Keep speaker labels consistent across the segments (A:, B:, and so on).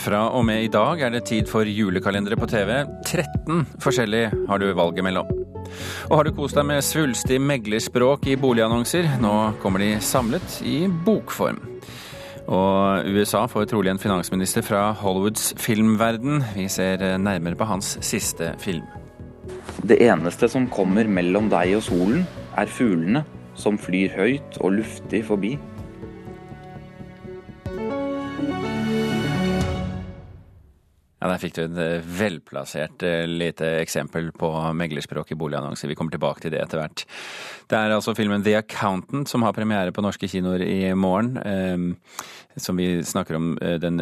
A: Fra og med i dag er det tid for julekalendere på TV. 13 forskjellige har du valget mellom. Og har du kost deg med svulstig meglerspråk i boligannonser? Nå kommer de samlet i bokform. Og USA får trolig en finansminister fra Hollywoods filmverden. Vi ser nærmere på hans siste film.
B: Det eneste som kommer mellom deg og solen, er fuglene som flyr høyt og luftig forbi.
A: Ja, Der fikk du et eh, velplassert eh, lite eksempel på meglerspråk i boligannonser. Vi kommer tilbake til det etter hvert. Det er altså filmen The Accountant som har premiere på norske kinoer i morgen. Eh, som vi snakker om eh, den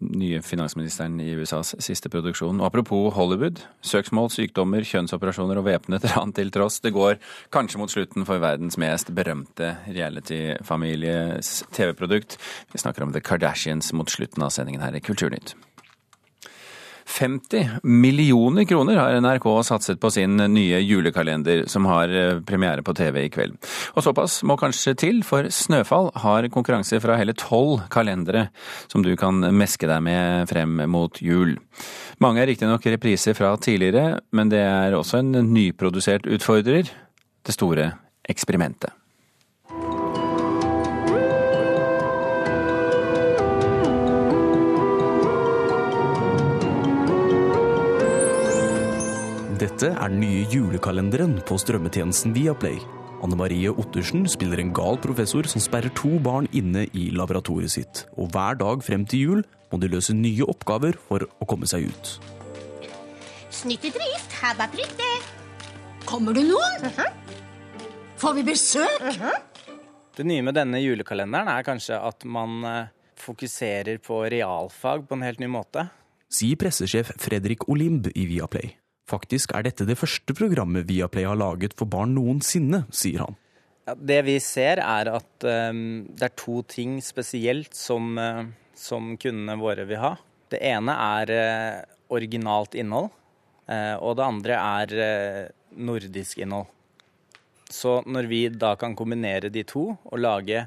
A: nye finansministeren i USAs siste produksjon. Og apropos Hollywood. Søksmål, sykdommer, kjønnsoperasjoner og væpnet ran til tross. Det går kanskje mot slutten for verdens mest berømte reality-families TV-produkt. Vi snakker om The Kardashians mot slutten av sendingen her i Kulturnytt. 50 millioner kroner har NRK satset på sin nye julekalender, som har eh, premiere på TV i kveld. Og såpass må kanskje til, for Snøfall har konkurranse fra hele tolv kalendere som du kan meske deg med frem mot jul. Mange er riktignok repriser fra tidligere, men det er også en nyprodusert utfordrer. Det store eksperimentet.
C: Dette er den nye julekalenderen på strømmetjenesten Viaplay. Anne Marie Ottersen spiller en gal professor som sperrer to barn inne i laboratoriet sitt. Og hver dag frem til jul må de løse nye oppgaver for å komme seg ut.
D: Snyttedrift, her det.
E: Kommer det noen? Får vi besøk?
F: Det nye med denne julekalenderen er kanskje at man eh, fokuserer på realfag på en helt ny måte.
C: Sier pressesjef Fredrik Olimb i Viaplay. Faktisk er dette det første programmet Viaplay har laget for barn noensinne, sier han.
F: Ja, det vi ser er at um, det er to ting spesielt som, uh, som kundene våre vil ha. Det ene er uh, originalt innhold, uh, og det andre er nordisk innhold. Så når vi da kan kombinere de to og lage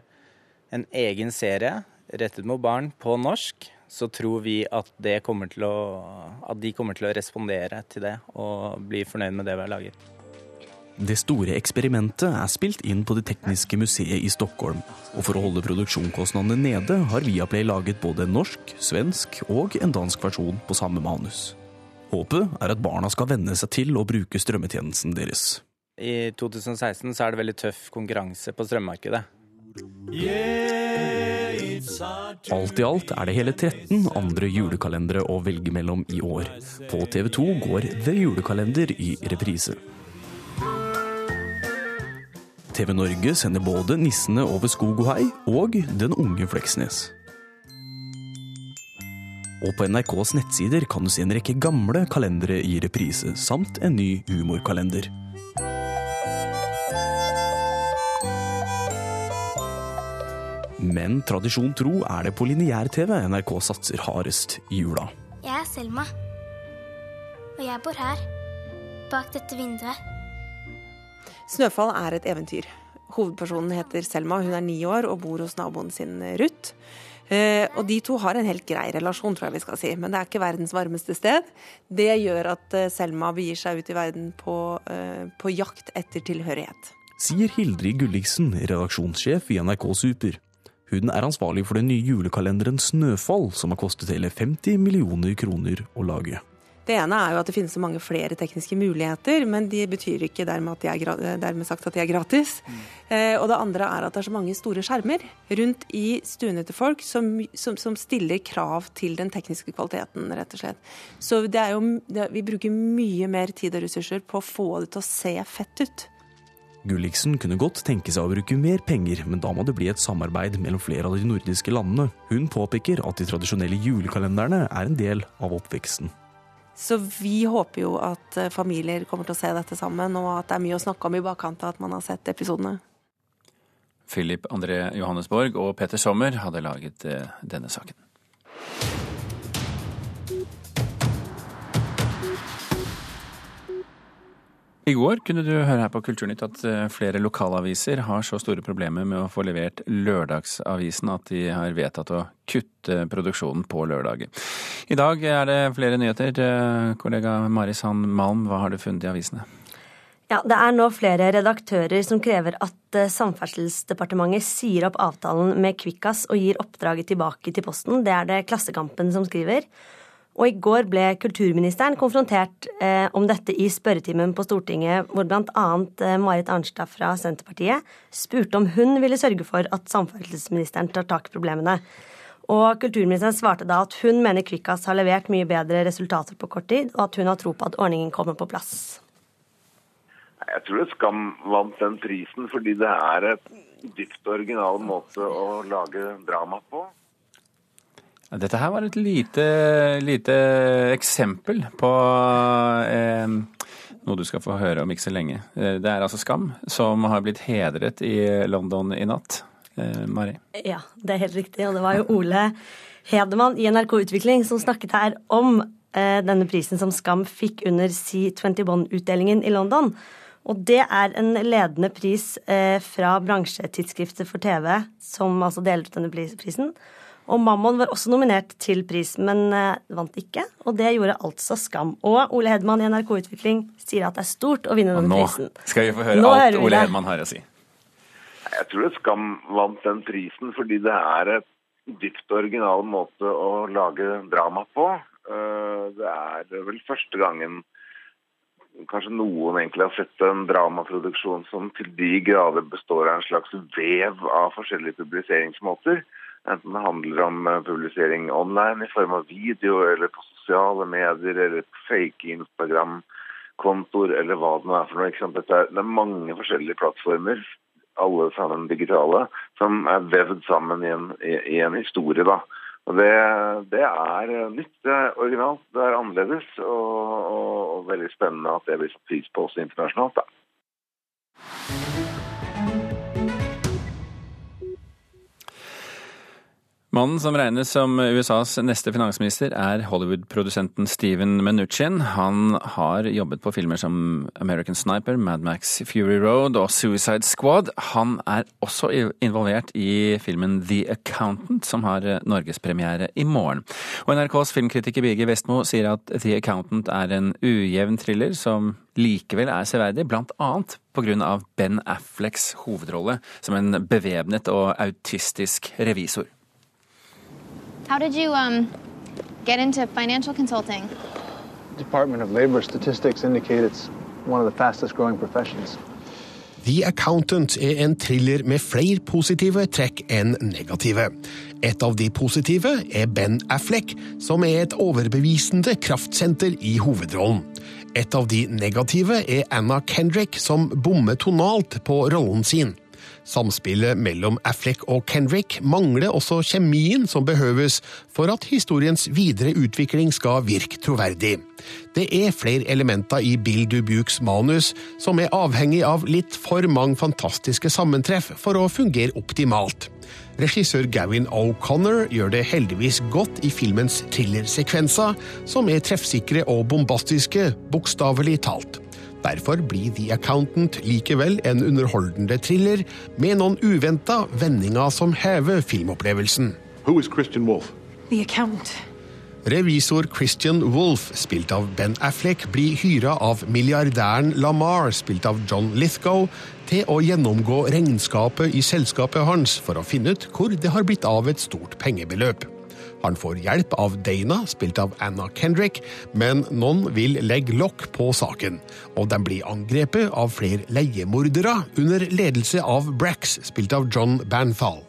F: en egen serie rettet mot barn på norsk, så tror vi at, kommer å, at, de kommer til å respondere til det og bli fornøyd med det vi har laget.
C: Det store eksperimentet er spilt inn på Det tekniske museet i Stockholm. Og for å holde produksjonskostnadene nede har Viaplay laget både en norsk, svensk og en dansk versjon på samme manus. Håpet er at barna skal venne seg til å bruke strømmetjenesten deres.
F: I 2016 så er det veldig tøff konkurranse på strømmarkedet.
C: Alt i alt er det hele 13 andre julekalendere å velge mellom i år. På TV 2 går The Julekalender i reprise. TV Norge sender både 'Nissene over skog og hei' og 'Den unge Fleksnes'. Og på NRKs nettsider kan du se en rekke gamle kalendere i reprise, samt en ny humorkalender. Men tradisjon tro er det på lineær-TV NRK satser hardest i jula.
G: Jeg er Selma. Og jeg bor her. Bak dette vinduet.
H: Snøfall er et eventyr. Hovedpersonen heter Selma, hun er ni år og bor hos naboen sin Ruth. Eh, og de to har en helt grei relasjon, tror jeg vi skal si. Men det er ikke verdens varmeste sted. Det gjør at eh, Selma begir seg ut i verden på, eh, på jakt etter tilhørighet.
C: Sier Hildrid Gulliksen, redaksjonssjef i NRK Super. Hun er ansvarlig for den nye julekalenderen Snøfall, som har kostet hele 50 millioner kroner å lage.
H: Det ene er jo at det finnes så mange flere tekniske muligheter, men de betyr ikke dermed, de dermed sagt at de er gratis. Mm. Eh, og det andre er at det er så mange store skjermer rundt i stuene til folk som, som, som, stiller krav til den tekniske kvaliteten, rett og slett. Så det er jo, det, vi bruker mye mer tid og ressurser på å få det til å se fett ut.
C: Gulliksen kunne godt tenke seg å bruke mer penger, men da må det bli et samarbeid mellom flere av de nordiske landene. Hun påpeker at de tradisjonelle julekalenderne er en del av oppveksten.
H: Så vi håper jo at eh, familier kommer til å se dette sammen, og at det er mye å snakke om i bakkant av at man har sett episodene.
A: Philip André Johannesborg og Peter Sommer hadde laget eh, denne saken. I går kunne du høre her på Kulturnytt at eh, flere lokalaviser har så store problemer med å få levert lørdagsavisen at de har vedtatt å kutte produksjonen på lørdager. I dag er det flere nyheter. Eh, kollega Mari Sand Malm, hva har du funnet i avisene?
D: Ja, Det er nå flere redaktører som krever at eh, Samferdselsdepartementet sier opp avtalen med Kvikkas og gir oppdraget tilbake til Posten. Det er det Klassekampen som skriver. Og i går ble kulturministeren konfrontert eh, om dette i spørretimen på Stortinget, hvor bl.a. Eh, Marit Arnstad fra Senterpartiet spurte om hun ville sørge for at samferdselsministeren tar tak i problemene. Og kulturministeren svarte da at hun mener Kvikkas har levert mye bedre resultater på kort tid, og at hun har tro på at ordningen kommer på plass.
I: Jeg tror det Skam vant den prisen fordi det er et dypt original måte å lage drama på.
A: Dette her var et lite, lite eksempel på eh, noe du skal få høre om ikke så lenge. Eh, det er altså Skam som har blitt hedret i London i natt. Eh, Mari?
D: Ja, det er helt riktig. Og det var jo Ole Hedemann i NRK Utvikling som snakket her om eh, denne prisen som Skam fikk under C21-utdelingen i London. Og det er en ledende pris eh, fra bransjetidsskriftet for TV, som altså deler ut denne prisen. Og Mammon var også nominert til pris, men uh, vant ikke. Og det gjorde altså Skam. Og Ole Hedman i NRK Utvikling sier at det er stort å vinne denne prisen.
A: Nå skal vi få høre nå alt Ole Hedman har å si.
I: Jeg tror det Skam vant den prisen fordi det er et dypt original måte å lage drama på. Eh, det er vel første gangen kanskje noen egentlig har sett en dramaproduksjon som til de grader består av en slags vev av forskjellige publiseringsmåter. Enten det handler om eh, publisering online i form av video, eller på sosiale medier, eller fake Instagram-kontoer, eller hva det nå er for noe. Er, det er mange forskjellige plattformer, alle sammen digitale, som er vevd sammen i en, i, i en historie. da. Og det, det, er nytt, det er originalt, det er annerledes og, og, og veldig spennende at det blir satt pris på også internasjonalt. da.
A: Mannen som regnes som USAs neste finansminister, er Hollywood-produsenten Steven Mnuchin. Han har jobbet på filmer som American Sniper, Mad Max Fury Road og Suicide Squad. Han er også involvert i filmen The Accountant, som har norgespremiere i morgen. Og NRKs filmkritiker Birger Vestmo sier at The Accountant er en ujevn thriller som likevel er severdig, blant annet pga. Ben Afflecks hovedrolle som en bevæpnet og autistisk revisor.
J: How did you um, get into financial consulting?
K: Department of Labor statistics indicate it's one of the fastest growing professions.
L: The Accountant er en thriller med flere positive trekk enn negative. Et av de positive er Ben Affleck, som er et overbevisende kraftsenter i hovedrollen. Et av de negative er Anna Kendrick, som bommer tonalt på rollen sin. Samspillet mellom Affleck og Kendrick mangler også kjemien som behøves for at historiens videre utvikling skal virke troverdig. Det er flere elementer i Bill Dubukes manus som er avhengig av litt for mange fantastiske sammentreff for å fungere optimalt. Regissør Gavin O'Connor gjør det heldigvis godt i filmens thrillersekvenser, som er treffsikre og bombastiske, bokstavelig talt. Derfor blir The Accountant likevel en underholdende thriller med noen uventa vendinger som hever filmopplevelsen.
K: Christian Wolf?
L: The Accountant. Revisor Christian Wolff, spilt av Ben Affleck, blir hyra av milliardæren Lamar, spilt av John Lithgow, til å gjennomgå regnskapet i selskapet hans for å finne ut hvor det har blitt av et stort pengebeløp. Han får hjelp av Dana, spilt av Anna Kendrick, men noen vil legge lokk på saken, og de blir angrepet av flere leiemordere under ledelse av Brax, spilt av John Banthal.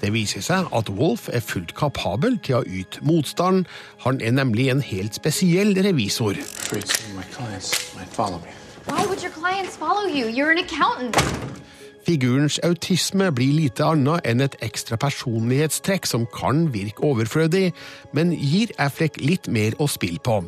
L: Det viser seg at Wolf er fullt kapabel til å yte motstand. Han er nemlig en helt spesiell revisor.
J: Why would your clients follow you? You're an accountant.
L: Figurens autisme blir lite annet enn et ekstra personlighetstrekk som kan virke overflødig, men gir Affleck litt mer å spille på.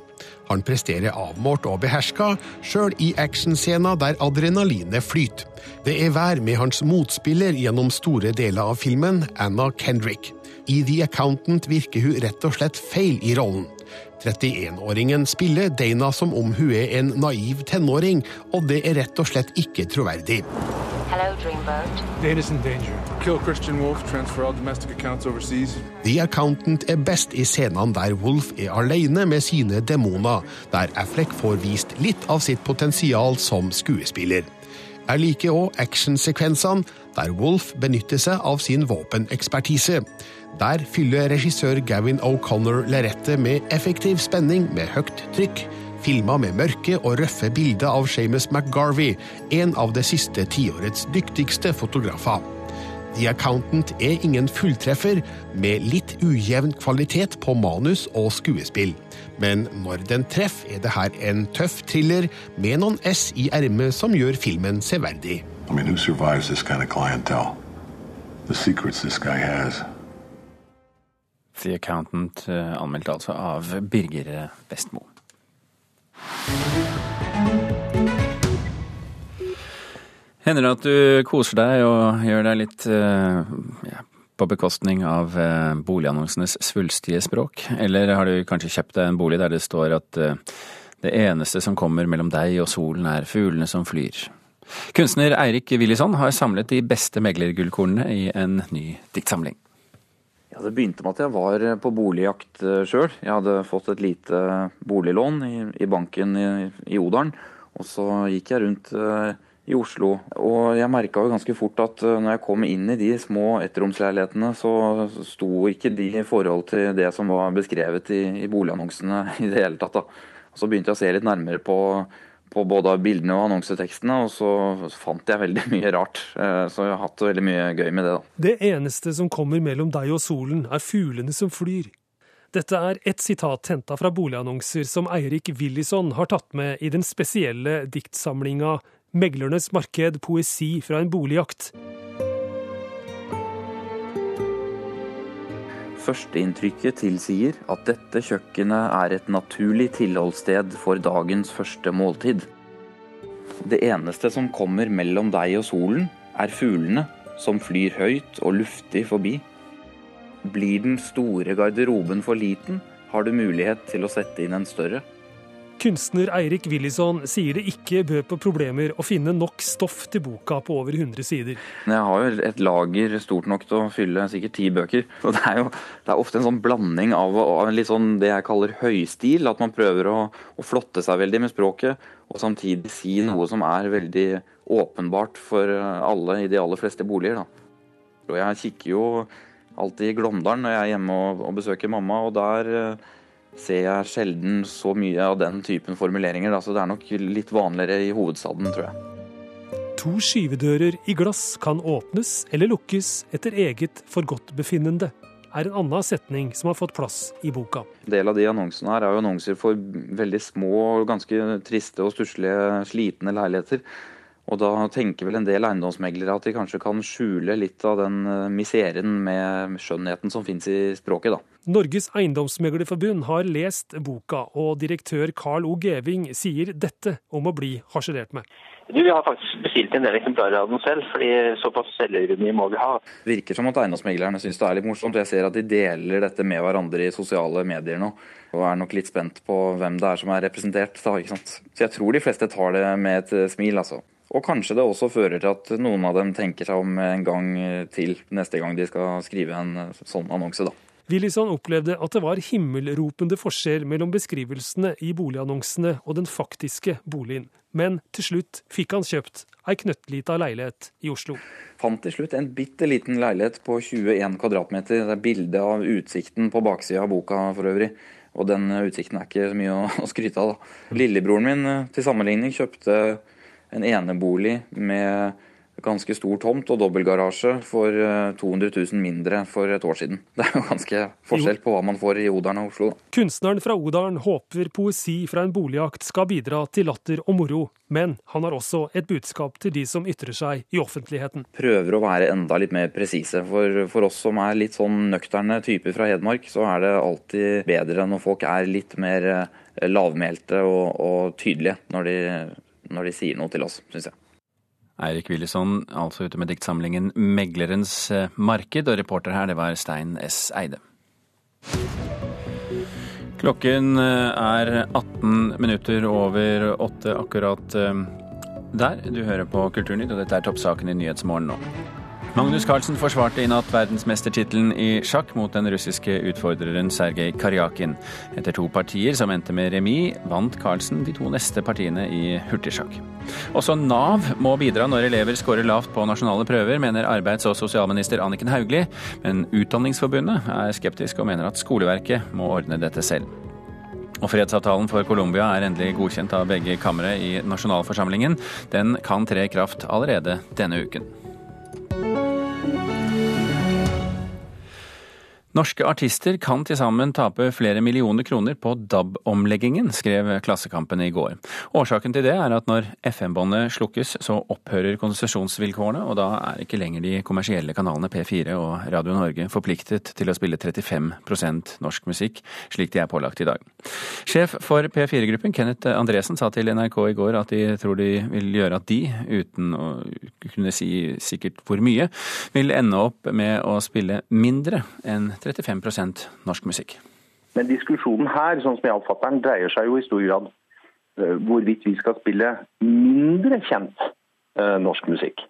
L: Han presterer avmålt og beherska, sjøl i actionscener der adrenalinet flyter. Det er vær med hans motspiller gjennom store deler av filmen, Anna Kendrick. I The Accountant virker hun rett og slett feil i rollen. 31-åringen spiller Dana som om hun er en naiv tenåring, og det er rett og slett ikke troverdig.
M: Hello, Dreamboat.
K: Dana's in danger. Kill Christian Wolf, transfer all domestic accounts overseas.
L: The Accountant er best i scenene der Wolf er alene med sine demoner, der Affleck får vist litt av sitt potensial som skuespiller. Jeg liker òg actionsekvensene, der Wolf benytter seg av sin våpenekspertise. Der fyller regissør Gavin O'Connor lerretet med effektiv spenning med høyt trykk, filma med mørke og røffe bilder av Shames McGarvey, en av det siste tiårets dyktigste fotografer. The Accountant er ingen fulltreffer, med litt ujevn kvalitet på manus og skuespill. Men når den treffer, er det her en tøff thriller med noen S i ermet som gjør filmen severdig.
N: I mean, who survives this kind of clientele? The secrets this guy has.
A: The Accountant, eh, anmeldt altså av Birger Vestmo. Hender det at du koser deg og gjør deg litt eh, ja, på bekostning av eh, boligannonsenes svulstige språk? Eller har du kanskje kjøpt deg en bolig der det står at eh, det eneste som kommer mellom deg og solen er fuglene som flyr? Kunstner Eirik Willisson har samlet de beste meglergullkornene i en ny diktsamling.
B: Ja, Det begynte med at jeg var på boligjakt sjøl. Jeg hadde fått et lite boliglån i, i banken i, i Odalen. Og så gikk jeg rundt eh, i Oslo. Og jeg merka jo ganske fort at eh, når jeg kom inn i de små ettromsleilighetene, så sto ikke de i forhold til det som var beskrevet i, i boligannonsene i det hele tatt. da. Og så begynte jeg å se litt nærmere på, på både bildene og annonsetekstene, og så fant jeg veldig mye rart. Eh, Så jeg har hatt veldig mye gøy med det. da.
O: Det eneste som kommer mellom deg og solen, er fuglene som flyr. Dette er ett sitat henta fra boligannonser som Eirik Willison har tatt med i den spesielle diktsamlinga Meglernes marked poesi fra en boligjakt.
B: Førsteinntrykket tilsier at dette kjøkkenet er et naturlig tilholdssted for dagens første måltid. Det eneste som kommer mellom deg og solen, er fuglene, som flyr høyt og luftig forbi. Blir den store garderoben for liten, har du mulighet til å sette inn en større.
O: Kunstner Eirik Willison sier det ikke bød på problemer å finne nok stoff til boka på over 100 sider.
B: Jeg har jo et lager stort nok til å fylle sikkert ti bøker. Og det er jo det er ofte en sånn blanding av, av litt sånn det jeg kaller høystil. At man prøver å, å flotte seg veldig med språket, og samtidig si noe som er veldig åpenbart for alle i de aller fleste boliger. Da. Og jeg kikker jo alltid i Glåmdalen når jeg er hjemme og, og besøker mamma, og der eh, ser jeg sjelden så mye av den typen formuleringer. Så det er nok litt vanligere i hovedstaden, tror jeg.
O: To skyvedører i glass kan åpnes eller lukkes etter eget forgodtbefinnende, er en annen setning som har fått plass i boka.
B: En del av de annonsene her er jo annonser for veldig små, ganske triste og stusslige, slitne leiligheter. Og da tenker vel en del eiendomsmeglere at de kanskje kan skjule litt av den eh, miseren med skjønnheten som finnes i språket, da.
O: Norges Eiendomsmeglerforbund har lest boka, og direktør Carl O. Geving sier dette om å bli harselert med.
P: Du, Vi har faktisk bestilt en del eksemplarer av den selv, fordi såpass selgerunni må vi ha.
B: Virker som at eiendomsmeglerne syns det er litt morsomt. Jeg ser at de deler dette med hverandre i sosiale medier nå. Og er nok litt spent på hvem det er som er representert. Da, ikke sant? Så jeg tror de fleste tar det med et smil, altså. Og kanskje det også fører til at noen av dem tenker seg om en gang til neste gang de skal skrive en sånn annonse, da.
O: Willison opplevde at det var himmelropende forskjell mellom beskrivelsene i boligannonsene og den faktiske boligen. Men til slutt fikk han kjøpt ei knøttlita leilighet i Oslo.
B: Fant til slutt en bitte liten leilighet på 21 kvadratmeter. Det er bilde av utsikten på baksida av boka for øvrig. Og den utsikten er ikke så mye å, skryte av, da. Lillebroren min til sammenligning kjøpte en enebolig med ganske stor tomt og dobbeltgarasje for 200 000 mindre for et år siden. Det er jo ganske forskjell på hva man får i Odalen og Oslo.
O: Kunstneren fra Odalen håper poesi fra en boligjakt skal bidra til latter og moro, men han har også et budskap til de som ytrer seg i offentligheten.
B: Prøver å være enda litt mer presise. For, for oss som er litt sånn nøkterne typer fra Hedmark, så er det alltid bedre når folk er litt mer lavmælte og, og tydelige når de når de sier noe til oss, syns jeg.
A: Eirik Willison, altså ute med diktsamlingen 'Meglerens marked', og reporter her det var Stein S. Eide. Klokken er 18 minutter over åtte akkurat eh, der. Du hører på Kulturnytt, og dette er toppsaken i Nyhetsmorgen nå. Magnus Carlsen forsvarte i natt verdensmestertittelen i sjakk mot den russiske utfordreren Sergej Karjakin. Etter to partier som endte med remis, vant Carlsen de to neste partiene i hurtigsjakk. Også Nav må bidra når elever scorer lavt på nasjonale prøver, mener arbeids- og sosialminister Anniken Hauglie, men Utdanningsforbundet er skeptisk og mener at skoleverket må ordne dette selv. Og Fredsavtalen for Colombia er endelig godkjent av begge kamre i nasjonalforsamlingen. Den kan tre i kraft allerede denne uken. Norske artister kan til sammen tape flere millioner kroner på DAB-omleggingen, skrev Klassekampen i går. Årsaken til det er at når FM-båndet slukkes, så opphører konsesjonsvilkårene, og da er ikke lenger de kommersielle kanalene P4 og Radio Norge forpliktet til å spille 35% norsk musikk, slik de er pålagt i dag. Sjef for P4-gruppen, Kenneth Andresen, sa til NRK i går at de tror de vil gjøre at de, uten å kunne si sikkert hvor mye, vil ende opp med å spille mindre enn 35% norsk musikk.
Q: Men diskusjonen her, sånn som jeg oppfatter den, dreier seg jo i stor grad uh, hvorvidt vi skal spille mindre kjent uh, norsk musikk.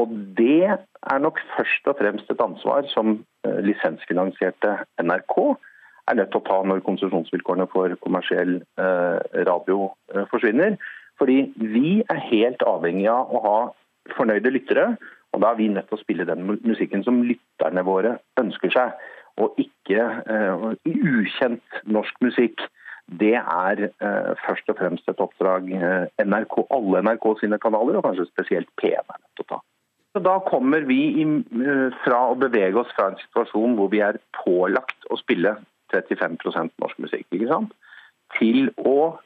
Q: Og det er nok først og fremst et ansvar som uh, lisensfinansierte NRK er nødt til å ta når konsesjonsvilkårene for kommersiell radio forsvinner. Fordi vi er helt avhengig av å ha fornøyde lyttere og Da er vi nødt til å spille den musikken som lytterne våre ønsker seg, og ikke uh, ukjent norsk musikk. Det er uh, først og fremst et oppdrag uh, NRK, alle NRK sine kanaler, og kanskje spesielt P1 er nødt til å ta. Så da kommer vi i, fra å bevege oss fra en situasjon hvor vi er pålagt å spille 35 norsk musikk, ikke sant? til å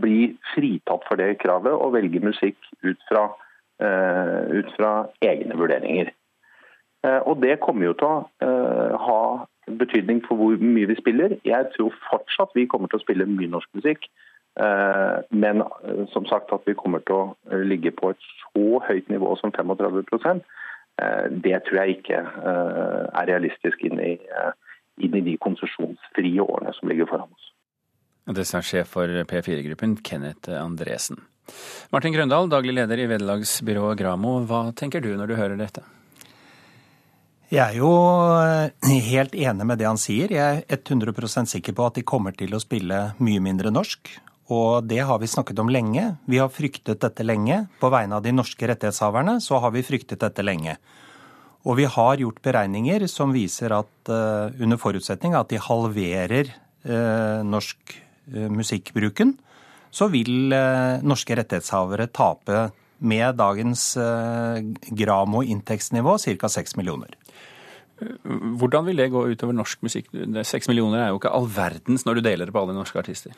Q: bli fritatt for det kravet og velge musikk ut fra Eh, ut fra egne vurderinger. Eh, og Det kommer jo til å eh, ha betydning for hvor mye vi spiller. Jeg tror fortsatt vi kommer til å spille mye norsk musikk. Men som sagt at vi kommer til å ligge på et så høyt nivå som 35% det tror jeg ikke er realistisk inn i, inn i de konsesjonsfrie årene som ligger foran oss.
A: Det sa sjef for P4-gruppen, Kenneth Andresen. Martin Grøndal, daglig leder i vederlagsbyrået Gramo. Hva tenker du når du hører dette?
R: Jeg er jo eh, helt enig med det han sier. Jeg er 100% sikker på at de kommer til å spille mye mindre norsk. Og det har vi snakket om lenge. Vi har fryktet dette lenge. På vegne av de norske rettighetshaverne så har vi fryktet dette lenge. Og vi har gjort beregninger som viser at uh, under forutsetning at de halverer uh, norsk musikkbruken, så vil eh, norske rettighetshavere tape med dagens eh, Gramo-inntektsnivå ca. 6 millioner.
A: Hvordan vil det gå utover norsk musikk? 6 millioner er jo ikke all verdens når du deler det på alle norske artister.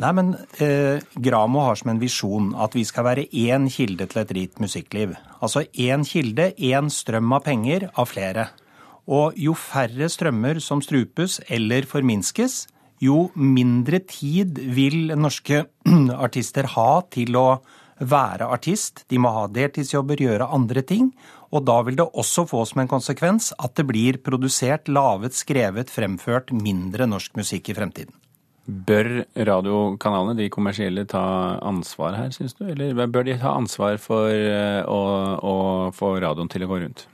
R: Nei, men eh, Gramo har som en visjon at vi skal være én kilde til et rikt musikkliv. Altså én kilde, én strøm av penger av flere. Og jo færre strømmer som strupes eller forminskes, jo mindre tid vil norske artister ha til å være artist. De må ha deltidsjobber, gjøre andre ting. Og da vil det også få som en konsekvens at det blir produsert, laget, skrevet, fremført mindre norsk musikk i fremtiden.
A: Bør radiokanalene, de kommersielle, ta ansvar her, syns du? Eller bør de ta ansvar for eh, å, å få radioen til å gå rundt?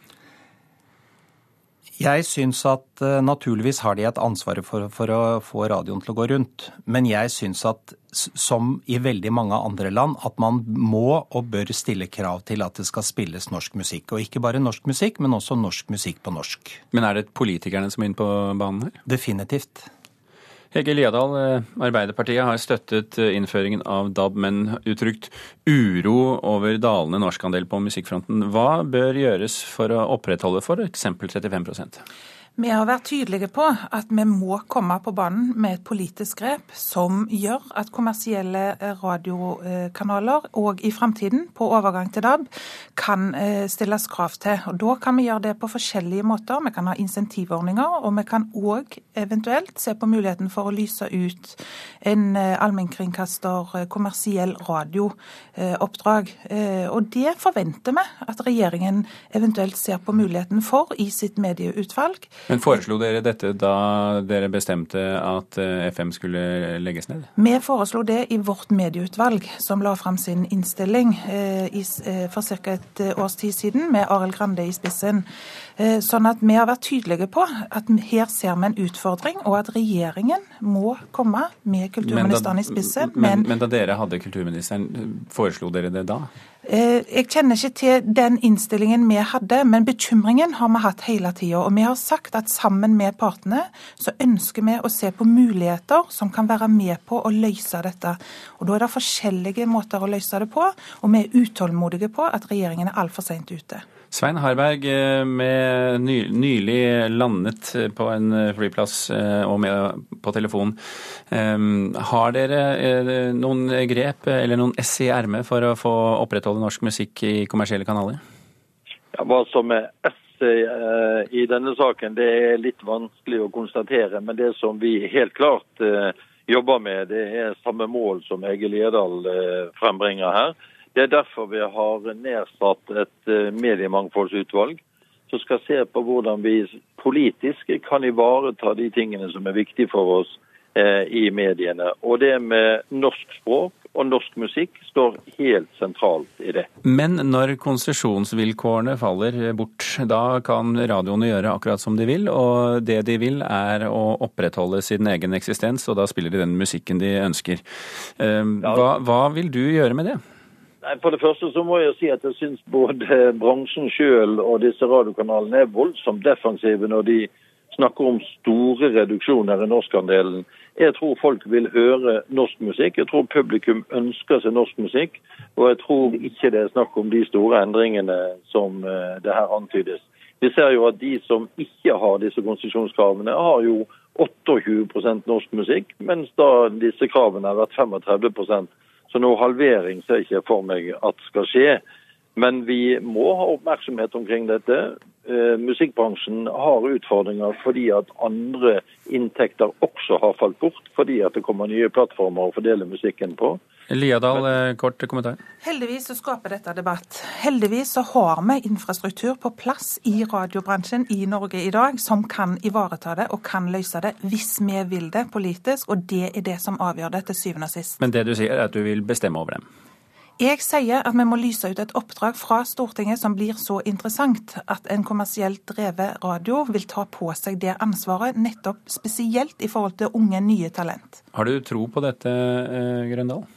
R: Jeg syns at uh, naturligvis har de et ansvar for, for, å få radioen til å gå rundt. Men jeg syns at som i veldig mange andre land, at man må og bør stille krav til at det skal spilles norsk musikk. Og ikke bare norsk musikk, men også norsk musikk på norsk.
A: Men er det politikerne som er inne på banen her?
R: Definitivt.
A: Hege Liadal, eh, Arbeiderpartiet har støttet eh, innføringen av DAB, men uttrykt uro over dalende norskandel på musikkfronten. Hva bør gjøres for å opprettholde f.eks. 35
S: vi har vært tydelige på at vi må komme på banen med et politisk grep som gjør at kommersielle eh, radiokanaler òg i framtiden, på overgang til DAB, kan eh, stilles krav til. Og Da kan vi gjøre det på forskjellige måter. Vi kan ha insentivordninger, og vi kan òg eventuelt se på muligheten for å lyse ut en eh, allmennkringkaster kommersiell radiooppdrag. Og det forventer vi at regjeringen eventuelt ser på muligheten for i sitt medieutvalg.
A: Men foreslo dere dette da dere bestemte at eh, FM skulle legges ned?
S: Vi foreslo det i vårt medieutvalg, som la fram sin innstilling eh, eh, for ca. et års tid siden, med Arild Grande i spissen. Eh, sånn at vi har vært tydelige på at her ser vi en utfordring, og at regjeringen må komme med kulturministeren i spissen.
A: Men, men, men da dere hadde kulturministeren, foreslo dere det da?
S: Eh, jeg kjenner ikke til den innstillingen vi hadde, men bekymringen har vi hatt hele tida. Og vi har sagt at sammen med partene så ønsker vi å se på muligheter som kan være med på å løse dette. Og Da er det forskjellige måter å løse det på, og vi er utålmodige på at regjeringen er altfor seint ute.
A: Svein Harberg, eh, med nylig landet på en eh, flyplass eh, og med på telefon. Har dere noen grep eller noen ess i ermet for å få opprettholde norsk musikk i kommersielle kanaler?
T: Ja, hva som er ess i denne saken, det er litt vanskelig å konstatere. Men det som vi helt klart jobber med, det er samme mål som Egil Liedal frembringer her. Det er derfor vi har nedsatt et eh, mediemangfoldsutvalg som skal se på hvordan vi politisk kan ivareta de tingene som er viktige for oss eh, i mediene. Og det med norsk språk og norsk musikk står helt sentralt i det.
A: Men når konsesjonsvilkårene faller bort, da kan radioene gjøre akkurat som de vil, og det de vil er å opprettholde sin egen eksistens, og da spiller de den musikken de ønsker. Eh, hva, hva vil du gjøre med det?
T: Nei, For det første så må jeg si at jeg syns både bransjen sjøl og disse radiokanalene er voldsomt defensive når de snakker om store reduksjoner i norskandelen. Jeg tror folk vil høre norsk musikk. Jeg tror publikum ønsker seg norsk musikk. Og jeg tror ikke det er snakk om de store endringene som eh, det her antydes. Vi ser jo at de som ikke har disse konsesjonskravene, har jo 28% norsk musikk, mens da disse kravene har vært 35 så noe halvering ser jeg ikke for meg at skal skje. Men vi må ha oppmerksomhet omkring dette. Eh, musikkbransjen har utfordringer fordi at andre inntekter også har falt bort, fordi at det kommer nye plattformer å fordele musikken på.
A: Liadal, eh, kort kommentar.
S: Heldigvis så skaper dette debatt. Heldigvis så har vi infrastruktur på plass i radiobransjen i Norge i dag som kan ivareta det og kan løse det hvis vi vil det politisk, og det er det som avgjør det til syvende og sist.
A: Men det du sier er at du vil bestemme over dem?
S: Jeg sier at vi må lyse ut et oppdrag fra Stortinget som blir så interessant at en kommersielt drevet radio vil ta på seg det ansvaret, nettopp spesielt i forhold til unge, nye talent.
A: Har du tro på dette, eh, Grøndal?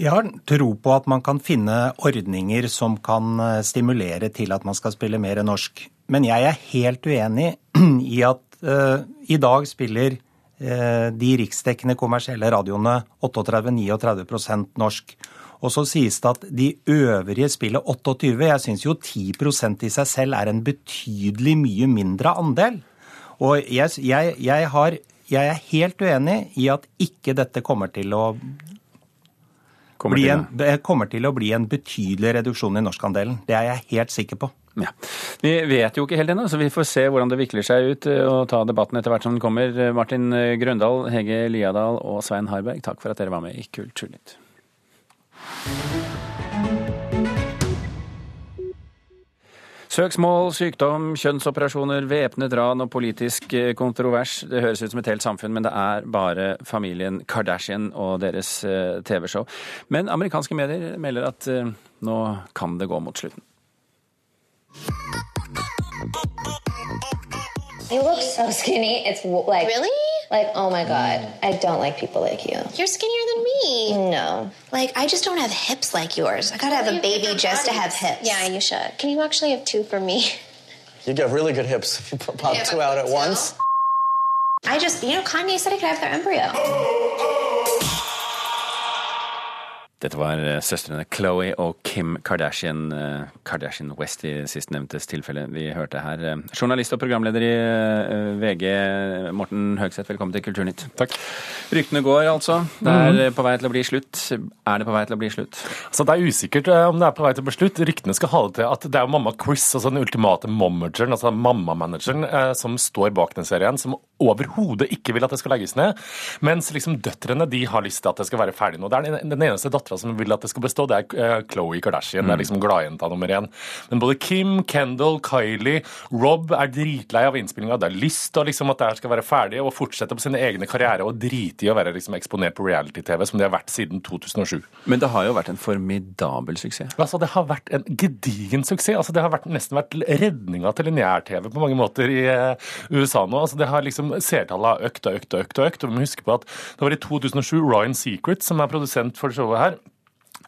R: Jeg har tro på at man kan finne ordninger som kan eh, stimulere til at man skal spille mer norsk. Men jeg er helt uenig i at uh, i dag spiller uh, de riksdekkende kommersielle radioene 38-39% norsk. Og så sies det at de øvrige spiller 28. Jeg syns jo 10% i seg selv er en betydelig mye mindre andel. Og jeg, jeg, jeg, har, jeg er helt uenig i at ikke dette kommer til å kommer en, kommer til å bli en betydelig reduksjon i norskandelen. Det er jeg helt sikker på.
A: Ja. Vi vet jo ikke helt ennå, så vi får se hvordan det vikler seg ut eh, og ta debatten etter hvert som den kommer. Martin Grøndal, Hege Liadal og Svein Harberg, takk for at dere var med i Kulturnytt. Søksmål, sykdom, kjønnsoperasjoner, væpnet ran og politisk eh, kontrovers. Det høres ut som et helt samfunn, men det er bare familien Kardashian og deres eh, TV-show. Men amerikanske medier melder at eh, nå kan det gå mot slutten.
U: You look so skinny. It's like really like oh my god. I don't like people like you.
J: You're skinnier than me.
U: No, like I just don't have hips like yours. I gotta have a baby just to have hips.
J: Yeah, you should. Can you actually have two for me?
V: You get really good hips if you pop yeah, two out at once.
U: I just, you know, Kanye said I could have their embryo.
A: Dette var eh, søstrene Chloé og Kim Kardashian, eh, Kardashian West i sistnevntes tilfelle vi hørte her. Eh, journalist og programleder i VG, Morten Høgseth, velkommen til Kulturnytt.
W: Takk.
A: Ryktene går altså. Det er mhm. på vei til å bli slutt. Er det på vei til å bli slutt?
W: Altså, det er usikkert om det er på vei til å bli slutt. Ryktene skal ha det til at det er mamma Chris, altså den ultimate mommageren, altså mammamanageren, som står bak den serien, som overhodet ikke vil at det skal legges ned. Mens liksom døtrene de har lyst til at det skal være ferdig nå. Det er den, eneste dattera som vil at det skal bestå, det er Khloé Kardashian. Kardashian. Det er liksom gladjenta nummer én. Men både Kim, Kendal, Kylie, Rob er dritlei av innspillinga. Det er lyst til liksom, at det her skal være ferdig, og fortsette på sine egne karriere og drite i å være liksom, eksponert på reality-TV, som de har vært siden 2007.
A: Men det har jo vært en formidabel suksess.
W: Altså, Det har vært en gedigen suksess. Altså, det har vært, nesten vært redninga til lineær-TV på mange måter i uh, USA nå. Altså, det har liksom Seertallet har økt og økt og økt. og økt, vi må huske på at Det var i 2007 Ryan Secret, som er produsent for showet her,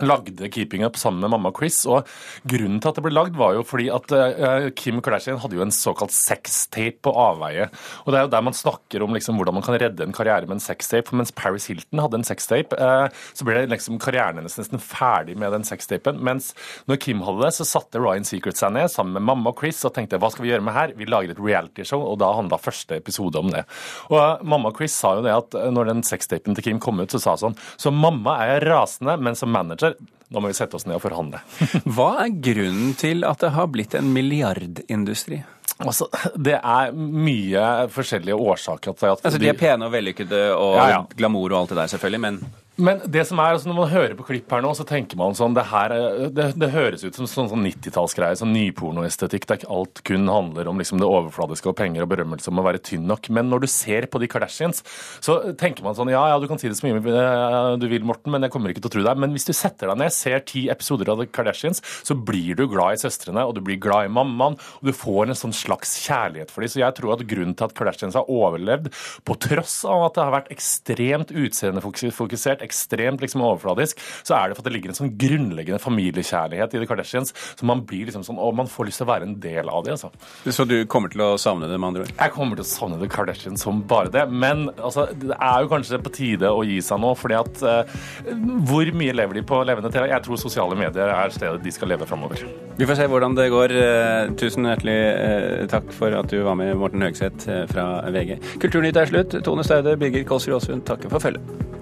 W: lagde Keeping Up sammen med mamma Chris. og Grunnen til at det ble lagd, var jo fordi at uh, Kim Kardashian hadde jo en såkalt sextape på avveie. Og Det er jo der man snakker om liksom, hvordan man kan redde en karriere med en sextape. Mens Paris Hilton hadde en sextape, uh, så ble liksom karrieren hennes nesten ferdig med den sextapen. Mens når Kim hadde det, så satte Ryan Secret seg ned sammen med mamma og Chris og tenkte hva skal vi gjøre med her? Vi lager et realityshow, og da handla første episode om det. Og uh, mamma Chris sa jo det at når den sextapen til Kim kom ut, så sa hun sånn Så mamma er rasende, men som manager nå må vi sette oss ned og forhandle.
A: Hva er grunnen til at det har blitt en milliardindustri?
W: Altså, Det er mye forskjellige årsaker til at
A: altså, De er pene og vellykkede og ja, ja. glamour og alt det der, selvfølgelig, men
W: men det som er, altså når man hører på klipp her nå, så tenker man sånn Det, her, det, det høres ut som sånn, sånn 90-tallsgreie, sånn nypornoestetikk. Er ikke alt kun handler om liksom det overfladiske og penger og berømmelse om å være tynn nok. Men når du ser på de Kardashians, så tenker man sånn Ja, ja, du kan si det så mye eh, du vil, Morten, men jeg kommer ikke til å tro deg. Men hvis du setter deg ned, ser ti episoder av The Kardashians, så blir du glad i søstrene, og du blir glad i mammaen, og du får en sånn slags kjærlighet for dem. Så jeg tror at grunnen til at Kardashians har overlevd, på tross av at det har vært ekstremt utseendefokusert, ekstremt liksom overfladisk, så er det for at det ligger en sånn grunnleggende familiekjærlighet i The Kardashians. Så man blir liksom sånn, og man får lyst til å være en del av det. altså.
A: Så du kommer til å savne det, med andre ord?
W: Jeg kommer til å savne The Kardashians som bare det. Men altså, det er jo kanskje på tide å gi seg nå. fordi at uh, Hvor mye lever de på levende TV? Jeg tror sosiale medier er stedet de skal leve framover.
A: Vi får se hvordan det går. Uh, tusen hjertelig uh, takk for at du var med, Morten Høgseth fra VG. Kulturnytt er slutt. Tone Staude, Birger Kåss Råsund takker for følget.